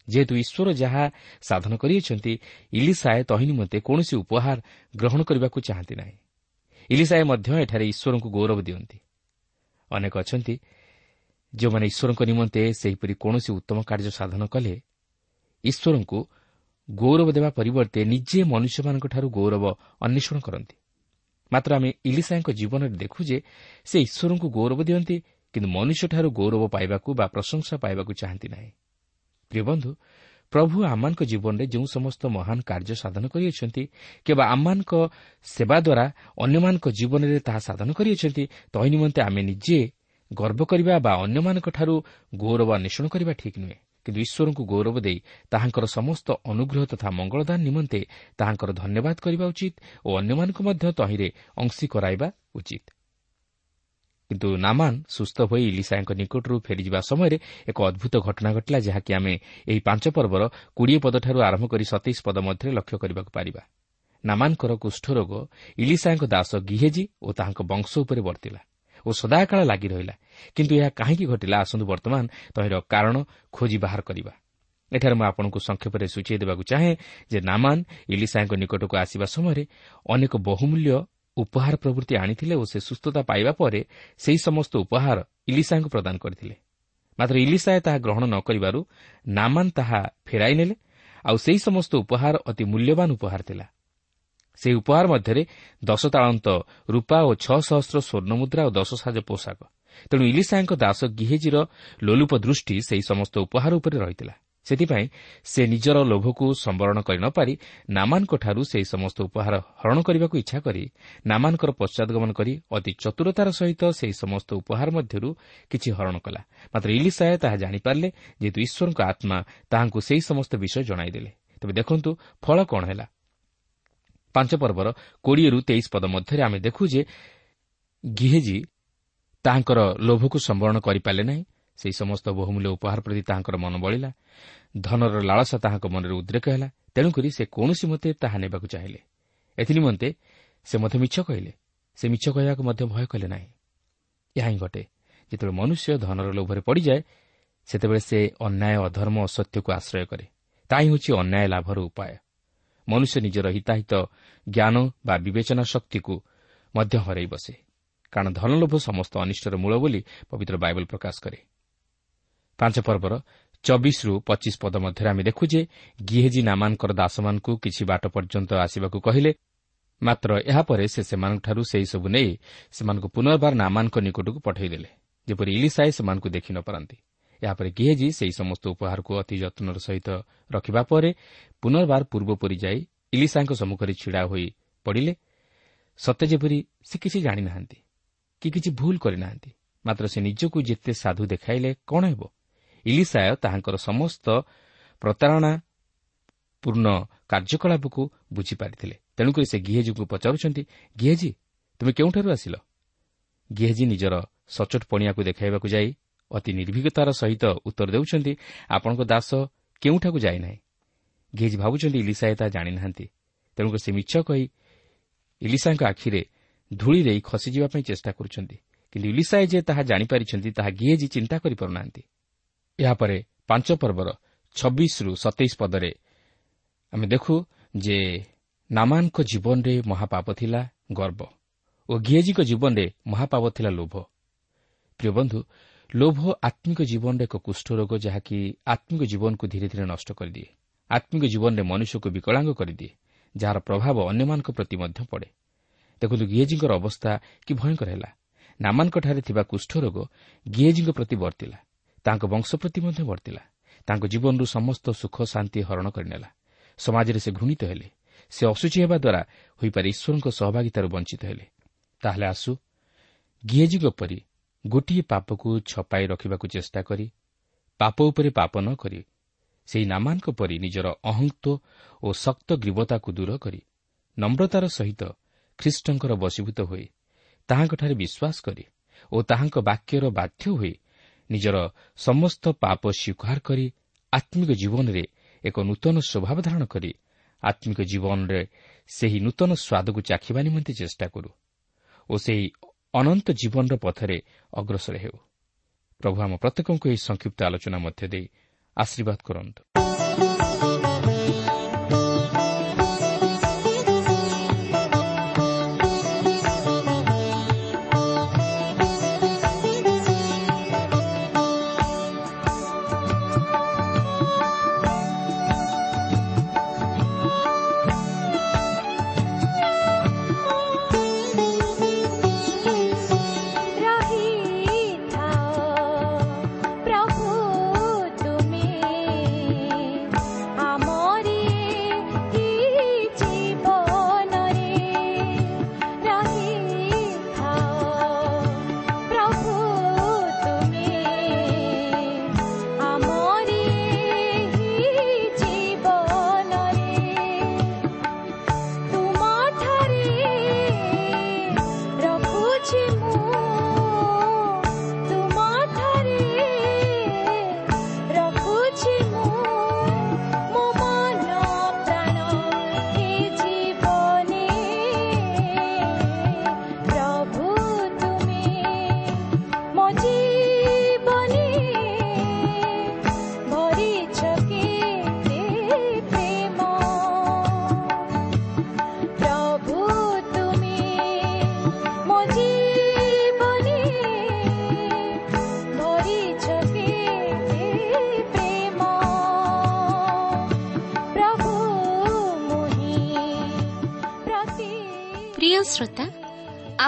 ଯେହେତୁ ଈଶ୍ୱର ଯାହା ସାଧନ କରିଅଛନ୍ତି ଇଲିସାଏ ତହି ନିମନ୍ତେ କୌଣସି ଉପହାର ଗ୍ରହଣ କରିବାକୁ ଚାହାନ୍ତି ନାହିଁ। ଇଲିସାଏ ମଧ୍ୟ ଏଠାରେ ଈଶ୍ୱରଙ୍କୁ ଗୌରବ ଦିଅନ୍ତି। ଅନେକ ଅଛନ୍ତି ଯେଉଁମାନେ ଈଶ୍ୱରଙ୍କ ନିମନ୍ତେ ସେହିପରି କୌଣସି ଉତ୍ତମ କାର୍ଯ୍ୟ ସାଧନ କଲେ ଈଶ୍ୱରଙ୍କୁ ଗୌରବ ଦେବା ପରିବର୍ତ୍ତେ ନିଜେ ମନୁଷ୍ୟମାନଙ୍କଠାରୁ ଗୌରବ ଅନ୍ୱେଷଣ କରନ୍ତି। ମାତ୍ର ଆମେ ଇଲିସାଙ୍କ ଜୀବନରେ ଦେଖୁ ଯେ ସେ ଈଶ୍ୱରଙ୍କୁ ଗୌରବ ଦିଅନ୍ତି କିନ୍ତୁ ମନୁଷ୍ୟଠାରୁ ଗୌରବ ପାଇବାକୁ ବା ପ୍ରଶଂସା ପାଇବାକୁ ଚାହାନ୍ତି ନାହିଁ ପ୍ରିୟ ବନ୍ଧୁ ପ୍ରଭୁ ଆମମାନଙ୍କ ଜୀବନରେ ଯେଉଁ ସମସ୍ତ ମହାନ କାର୍ଯ୍ୟ ସାଧନ କରିଅଛନ୍ତି କିମ୍ବା ଆମମାନଙ୍କ ସେବା ଦ୍ୱାରା ଅନ୍ୟମାନଙ୍କ ଜୀବନରେ ତାହା ସାଧନ କରିଅଛନ୍ତି ତହି ନିମନ୍ତେ ଆମେ ନିଜେ ଗର୍ବ କରିବା ବା ଅନ୍ୟମାନଙ୍କଠାରୁ ଗୌରବ ଅନ୍ୱେଷଣ କରିବା ଠିକ୍ ନୁହେଁ କିନ୍ତୁ ଈଶ୍ୱରଙ୍କୁ ଗୌରବ ଦେଇ ତାହାଙ୍କର ସମସ୍ତ ଅନୁଗ୍ରହ ତଥା ମଙ୍ଗଳଦାନ ନିମନ୍ତେ ତାହାଙ୍କର ଧନ୍ୟବାଦ କରିବା ଉଚିତ ଓ ଅନ୍ୟମାନଙ୍କୁ ମଧ୍ୟ ତହିଁରେ ଅଂଶୀ କରାଇବା ଉଚିତ। କିନ୍ତୁ ନାମାନ ସୁସ୍ଥ ହୋଇ ଇଲିସାଙ୍କ ନିକଟରୁ ଫେରିଯିବା ସମୟରେ ଏକ ଅଦ୍ଭୁତ ଘଟଣା ଘଟିଲା ଯାହାକି ଆମେ ଏହି ପାଞ୍ଚ ପର୍ବର କୋଡ଼ିଏ ପଦଠାରୁ ଆରମ୍ଭ କରି ସତେଇଶ ପଦ ମଧ୍ୟରେ ଲକ୍ଷ୍ୟ କରିବାକୁ ପାରିବା। ନାମାନଙ୍କର କୁଷ୍ଠରୋଗ ଇଲିସାଙ୍କ ଦାସ ଗିହେଜି ଓ ତାହାଙ୍କ ବଂଶ ଉପରେ ବର୍ତ୍ତିଲା। ଓ ସଦାକାଳ ଲାଗି ରହିଲା। କିନ୍ତୁ ଏହା କାହିଁକି ଘଟିଲା ଆସନ୍ତୁ ବର୍ତ୍ତମାନ ତହିଁର କାରଣ ଖୋଜି ବାହାର କରିବା। ଏଠାରେ ମୁଁ ଆପଣଙ୍କୁ ସଂକ୍ଷେପରେ ସୂଚାଇ ଦେବାକୁ ଚାହେଁ ଯେ ନାମାନ ଇଲିସାଙ୍କ ନିକଟକୁ ଆସିବା ସମୟରେ ଅନେକ ବହୁମୂଲ୍ୟ ଉପହାର ପ୍ରଭୃତି ଆଣିଥିଲେ ଓ ସେ ସୁସ୍ଥତା ପାଇବା ପରେ ସେହି ସମସ୍ତ ଉପହାର ଇଲିସାଙ୍କୁ ପ୍ରଦାନ କରିଥିଲେ। ମାତ୍ର ଇଲିସାଏ ତାହା ଗ୍ରହଣ ନ କରିବାରୁ ନାମାନ ତାହା ଫେରାଇ ନେଲେ ଆଉ ସେହି ସମସ୍ତ ଉପହାର ଅତି ମୂଲ୍ୟବାନ ଉପହାର ଥିଲା। ସେହି ଉପହାର ମଧ୍ୟରେ ଦଶ ତାଳନ୍ତ ରୂପା ଓ ଛଅ ସହସ୍ର ସ୍ୱର୍ଣ୍ଣମୁଦ୍ରା ଓ ଦଶ ସାଜ ପୋଷାକ। ତେଣୁ ଇଲିସାଙ୍କ ଦାସ ଗିହେଜିର ଲୋଲୁପ ଦୃଷ୍ଟି ସେହି ସମସ୍ତ ଉପହାର ଉପରେ ରହିଥିଲା। ସେଥିପାଇଁ ସେ ନିଜର ଲୋଭକୁ ସମ୍ବରଣ କରି ନ ପାରି ନାମାନଙ୍କଠାରୁ ସେହି ସମସ୍ତ ଉପହାର ହରଣ କରିବାକୁ ଇଚ୍ଛା କରି ନାମାନଙ୍କର ପଶ୍ଚାଦଗମନ କରି ଅତି ଚତୁରତାର ସହିତ ସେହି ସମସ୍ତ ଉପହାର ମଧ୍ୟରୁ କିଛି ହରଣ କଲା। ମାତ୍ର ଇଲିସାଏ ତାହା ଜାଣିପାରିଲେ ଯେହେତୁ ଈଶ୍ୱରଙ୍କ ଆତ୍ମା ତାହାଙ୍କୁ ସେହି ସମସ୍ତ ବିଷୟ ଜଣାଇଦେଲେ। ତେବେ ଦେଖନ୍ତୁ ଫଳ କ'ଣ ହେଲା। ପାଞ୍ଚ ପର୍ବର କୋଡ଼ିଏରୁ ତେଇଶ ପଦ ମଧ୍ୟରେ ଆମେ ଦେଖୁ ଯେ ଗିହେଜି ତାହାଙ୍କର ଲୋଭକୁ ସମ୍ବରଣ କରିପାରିଲେ ନାହିଁ। ସେହି ସମସ୍ତ ବହୁମୂଲ୍ୟ ଉପହାର ପ୍ରତି ତାହାଙ୍କର ମନ ବଳିଲା। ଧନର ଲାଳସା ତାହାଙ୍କ ମନରେ ଉଦ୍ରେକ ହେଲା। ତେଣୁକରି ସେ କୌଣସି ମତେ ତାହା ନେବାକୁ ଚାହିଁଲେ। ଏଥିନିମନ୍ତେ ସେ ମଧ୍ୟ ମିଛ କହିଲେ। ସେ ମିଛ କହିବାକୁ ମଧ୍ୟ ଭୟ କଲେ ନାହିଁ। ଏହା ହିଁ ଘଟେ। ଯେତେବେଳେ ମନୁଷ୍ୟ ଧନର ଲୋଭରେ ପଡ଼ିଯାଏ ସେତେବେଳେ ସେ ଅନ୍ୟାୟ ଅଧର୍ମ ଅସତ୍ୟକୁ ଆଶ୍ରୟ କରେ। ତାହା ହେଉଛି ଅନ୍ୟାୟ ଲାଭର ଉପାୟ। ମନୁଷ୍ୟ ନିଜର ହିତାହିତ ଜ୍ଞାନ ବା ବିବେଚନା ଶକ୍ତିକୁ ମଧ୍ୟ ହରାଇ ବସେ। କାରଣ ଧନଲୋଭ ସମସ୍ତ ଅନିଷ୍ଟର ମୂଳ ବୋଲି ପବିତ୍ର ବାଇବଲ ପ୍ରକାଶ କରେ। ପାଞ୍ଚ ପର୍ବର ଚବିଶରୁ ପଚିଶ ପଦ ମଧ୍ୟରେ ଆମେ ଦେଖୁ ଯେ ଗିହେଜି ନାମାନଙ୍କର ଦାସମାନଙ୍କୁ କିଛି ବାଟ ପର୍ଯ୍ୟନ୍ତ ଆସିବାକୁ କହିଲେ ମାତ୍ର ଏହାପରେ ସେ ସେମାନଙ୍କଠାରୁ ସେହିସବୁ ନେଇ ସେମାନଙ୍କୁ ପୁନର୍ବାର ନାମାନଙ୍କ ନିକଟକୁ ପଠାଇଦେଲେ ଯେପରି ଇଲିସାଏ ସେମାନଙ୍କୁ ଦେଖି ନ ପାରନ୍ତି ଏହାପରେ ଗିହେଜି ସେହି ସମସ୍ତ ଉପହାରକୁ ଅତି ଯତ୍ନର ସହିତ ରଖିବା ପରେ ପୁନର୍ବାର ପୂର୍ବପରି ଯାଇ ଇଲିସାଙ୍କ ସମ୍ମୁଖରେ ଛିଡ଼ା ହୋଇ ପଡ଼ିଲେ। ସତେ ଯେପରି ସେ କିଛି ଜାଣିନାହାନ୍ତି କି କିଛି ଭୁଲ କରିନାହାନ୍ତି ମାତ୍ର ସେ ନିଜକୁ ଯେତେ ସାଧୁ ଦେଖାଇଲେ କ'ଣ ହେବ? ଇଲିସାୟ ତାହାଙ୍କର ସମସ୍ତ ପ୍ରତାରଣା ପୂର୍ଣ୍ଣ କାର୍ଯ୍ୟକଳାପକୁ ବୁଝିପାରିଥିଲେ। ତେଣୁକରି ସେ ଗିହେଜିଙ୍କୁ ପଚାରୁଛନ୍ତି ଗିହେଜି ତୁମେ କେଉଁଠାରୁ ଆସିଲ? ଗିହେଜି ନିଜର ସଚୋଟ ପଣିଆକୁ ଦେଖାଇବାକୁ ଯାଇ ଅତି ନିର୍ଭୀକତାର ସହିତ ଉତ୍ତର ଦେଉଛନ୍ତି ଆପଣଙ୍କ ଦାସ କେଉଁଠାକୁ ଯାଇନାହିଁ? ଗିହେଜି ଭାବୁଛନ୍ତି ଇଲିସାଏ ତାହା ଜାଣିନାହାନ୍ତି। ତେଣୁକରି ସେ ମିଛ କହି ଇଲିସାଙ୍କ ଆଖିରେ ଧୂଳି ଦେଇ ଖସିଯିବା ପାଇଁ ଚେଷ୍ଟା କରୁଛନ୍ତି। କିନ୍ତୁ ଇଲିସାଏ ଯେ ତାହା ଜାଣିପାରିଛନ୍ତି ତାହା ଗିହେଜି ଚିନ୍ତା କରିପାରୁନାହାନ୍ତି। ଏହାପରେ ପାଞ୍ଚ ପର୍ବର ଛବିଶରୁ ସତେଇଶ ପଦରେ ଆମେ ଦେଖୁ ଯେ ନାମାନଙ୍କ ଜୀବନରେ ମହାପାପ ଥିଲା ଗର୍ବ ଓ ଗିଏଜିଙ୍କ ଜୀବନରେ ମହାପାପ ଥିଲା ଲୋଭ। ପ୍ରିୟ ବନ୍ଧୁ ଲୋଭ ଆତ୍ମିକ ଜୀବନରେ ଏକ କୁଷ୍ଠ ରୋଗ ଯାହାକି ଆତ୍ମିକ ଜୀବନକୁ ଧୀରେ ଧୀରେ ନଷ୍ଟ କରିଦିଏ। ଆତ୍ମିକ ଜୀବନରେ ମନୁଷ୍ୟକୁ ବିକଳାଙ୍ଗ କରିଦିଏ ଯାହାର ପ୍ରଭାବ ଅନ୍ୟମାନଙ୍କ ପ୍ରତି ମଧ୍ୟ ପଡ଼େ। ଦେଖନ୍ତୁ ଗିଏଜିଙ୍କର ଅବସ୍ଥା କି ଭୟଙ୍କର ହେଲା। ନାମାନଙ୍କଠାରେ ଥିବା କୁଷ୍ଠରୋଗ ଗିଏଜିଙ୍କ ପ୍ରତି ବର୍ତ୍ତିଲା। ତାଙ୍କ ବଂଶ ପ୍ରତି ମଧ୍ୟ ବର୍ତ୍ତିଲା। ତାଙ୍କ ଜୀବନରୁ ସମସ୍ତ ସୁଖ ଶାନ୍ତି ହରଣ କରିନେଲା। ସମାଜରେ ସେ ଘୃଣିତ ହେଲେ। ସେ ଅଶୁଚି ହେବା ଦ୍ୱାରା ହୋଇପାରେ ଈଶ୍ୱରଙ୍କ ସହଭାଗିତାରୁ ବଞ୍ଚିତ ହେଲେ। ତାହେଲେ ଆସୁ ଗିଏଜିଙ୍କ ପରି ଗୋଟିଏ ପାପକୁ ଛପାଇ ରଖିବାକୁ ଚେଷ୍ଟା କରି ପାପ ଉପରେ ପାପ ନ କରି ସେହି ନାମାନଙ୍କ ପରି ନିଜର ଅହଙ୍କ୍ତ ଓ ଶକ୍ତ ଗ୍ରୀବତାକୁ ଦୂର କରି ନମ୍ରତାର ସହିତ ଖ୍ରୀଷ୍ଟଙ୍କର ବଶୀଭୂତ ହୋଇ ତାହାଙ୍କଠାରେ ବିଶ୍ୱାସ କରି ଓ ତାହାଙ୍କ ବାକ୍ୟର ବାଧ୍ୟ ହୋଇ ନିଜର ସମସ୍ତ ପାପ ସ୍ୱୀକାର କରି ଆତ୍ମିକ ଜୀବନରେ ଏକ ନୂତନ ସ୍ୱଭାବ ଧାରଣ କରି ଆତ୍ମିକ ଜୀବନରେ ସେହି ନୂତନ ସ୍ୱାଦକୁ ଚାଖିବା ନିମନ୍ତେ ଚେଷ୍ଟା କରୁ ଓ ସେହି ଅନନ୍ତ ଜୀବନର ପଥରେ ଅଗ୍ରସର ହେଉ। ପ୍ରଭୁ ଆମ ପ୍ରତ୍ୟେକଙ୍କୁ ଏହି ସଂକ୍ଷିପ୍ତ ଆଲୋଚନା ମଧ୍ୟ ଦେଇ ଆଶୀର୍ବାଦ କରନ୍ତୁ।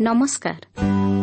ନମସ୍କାର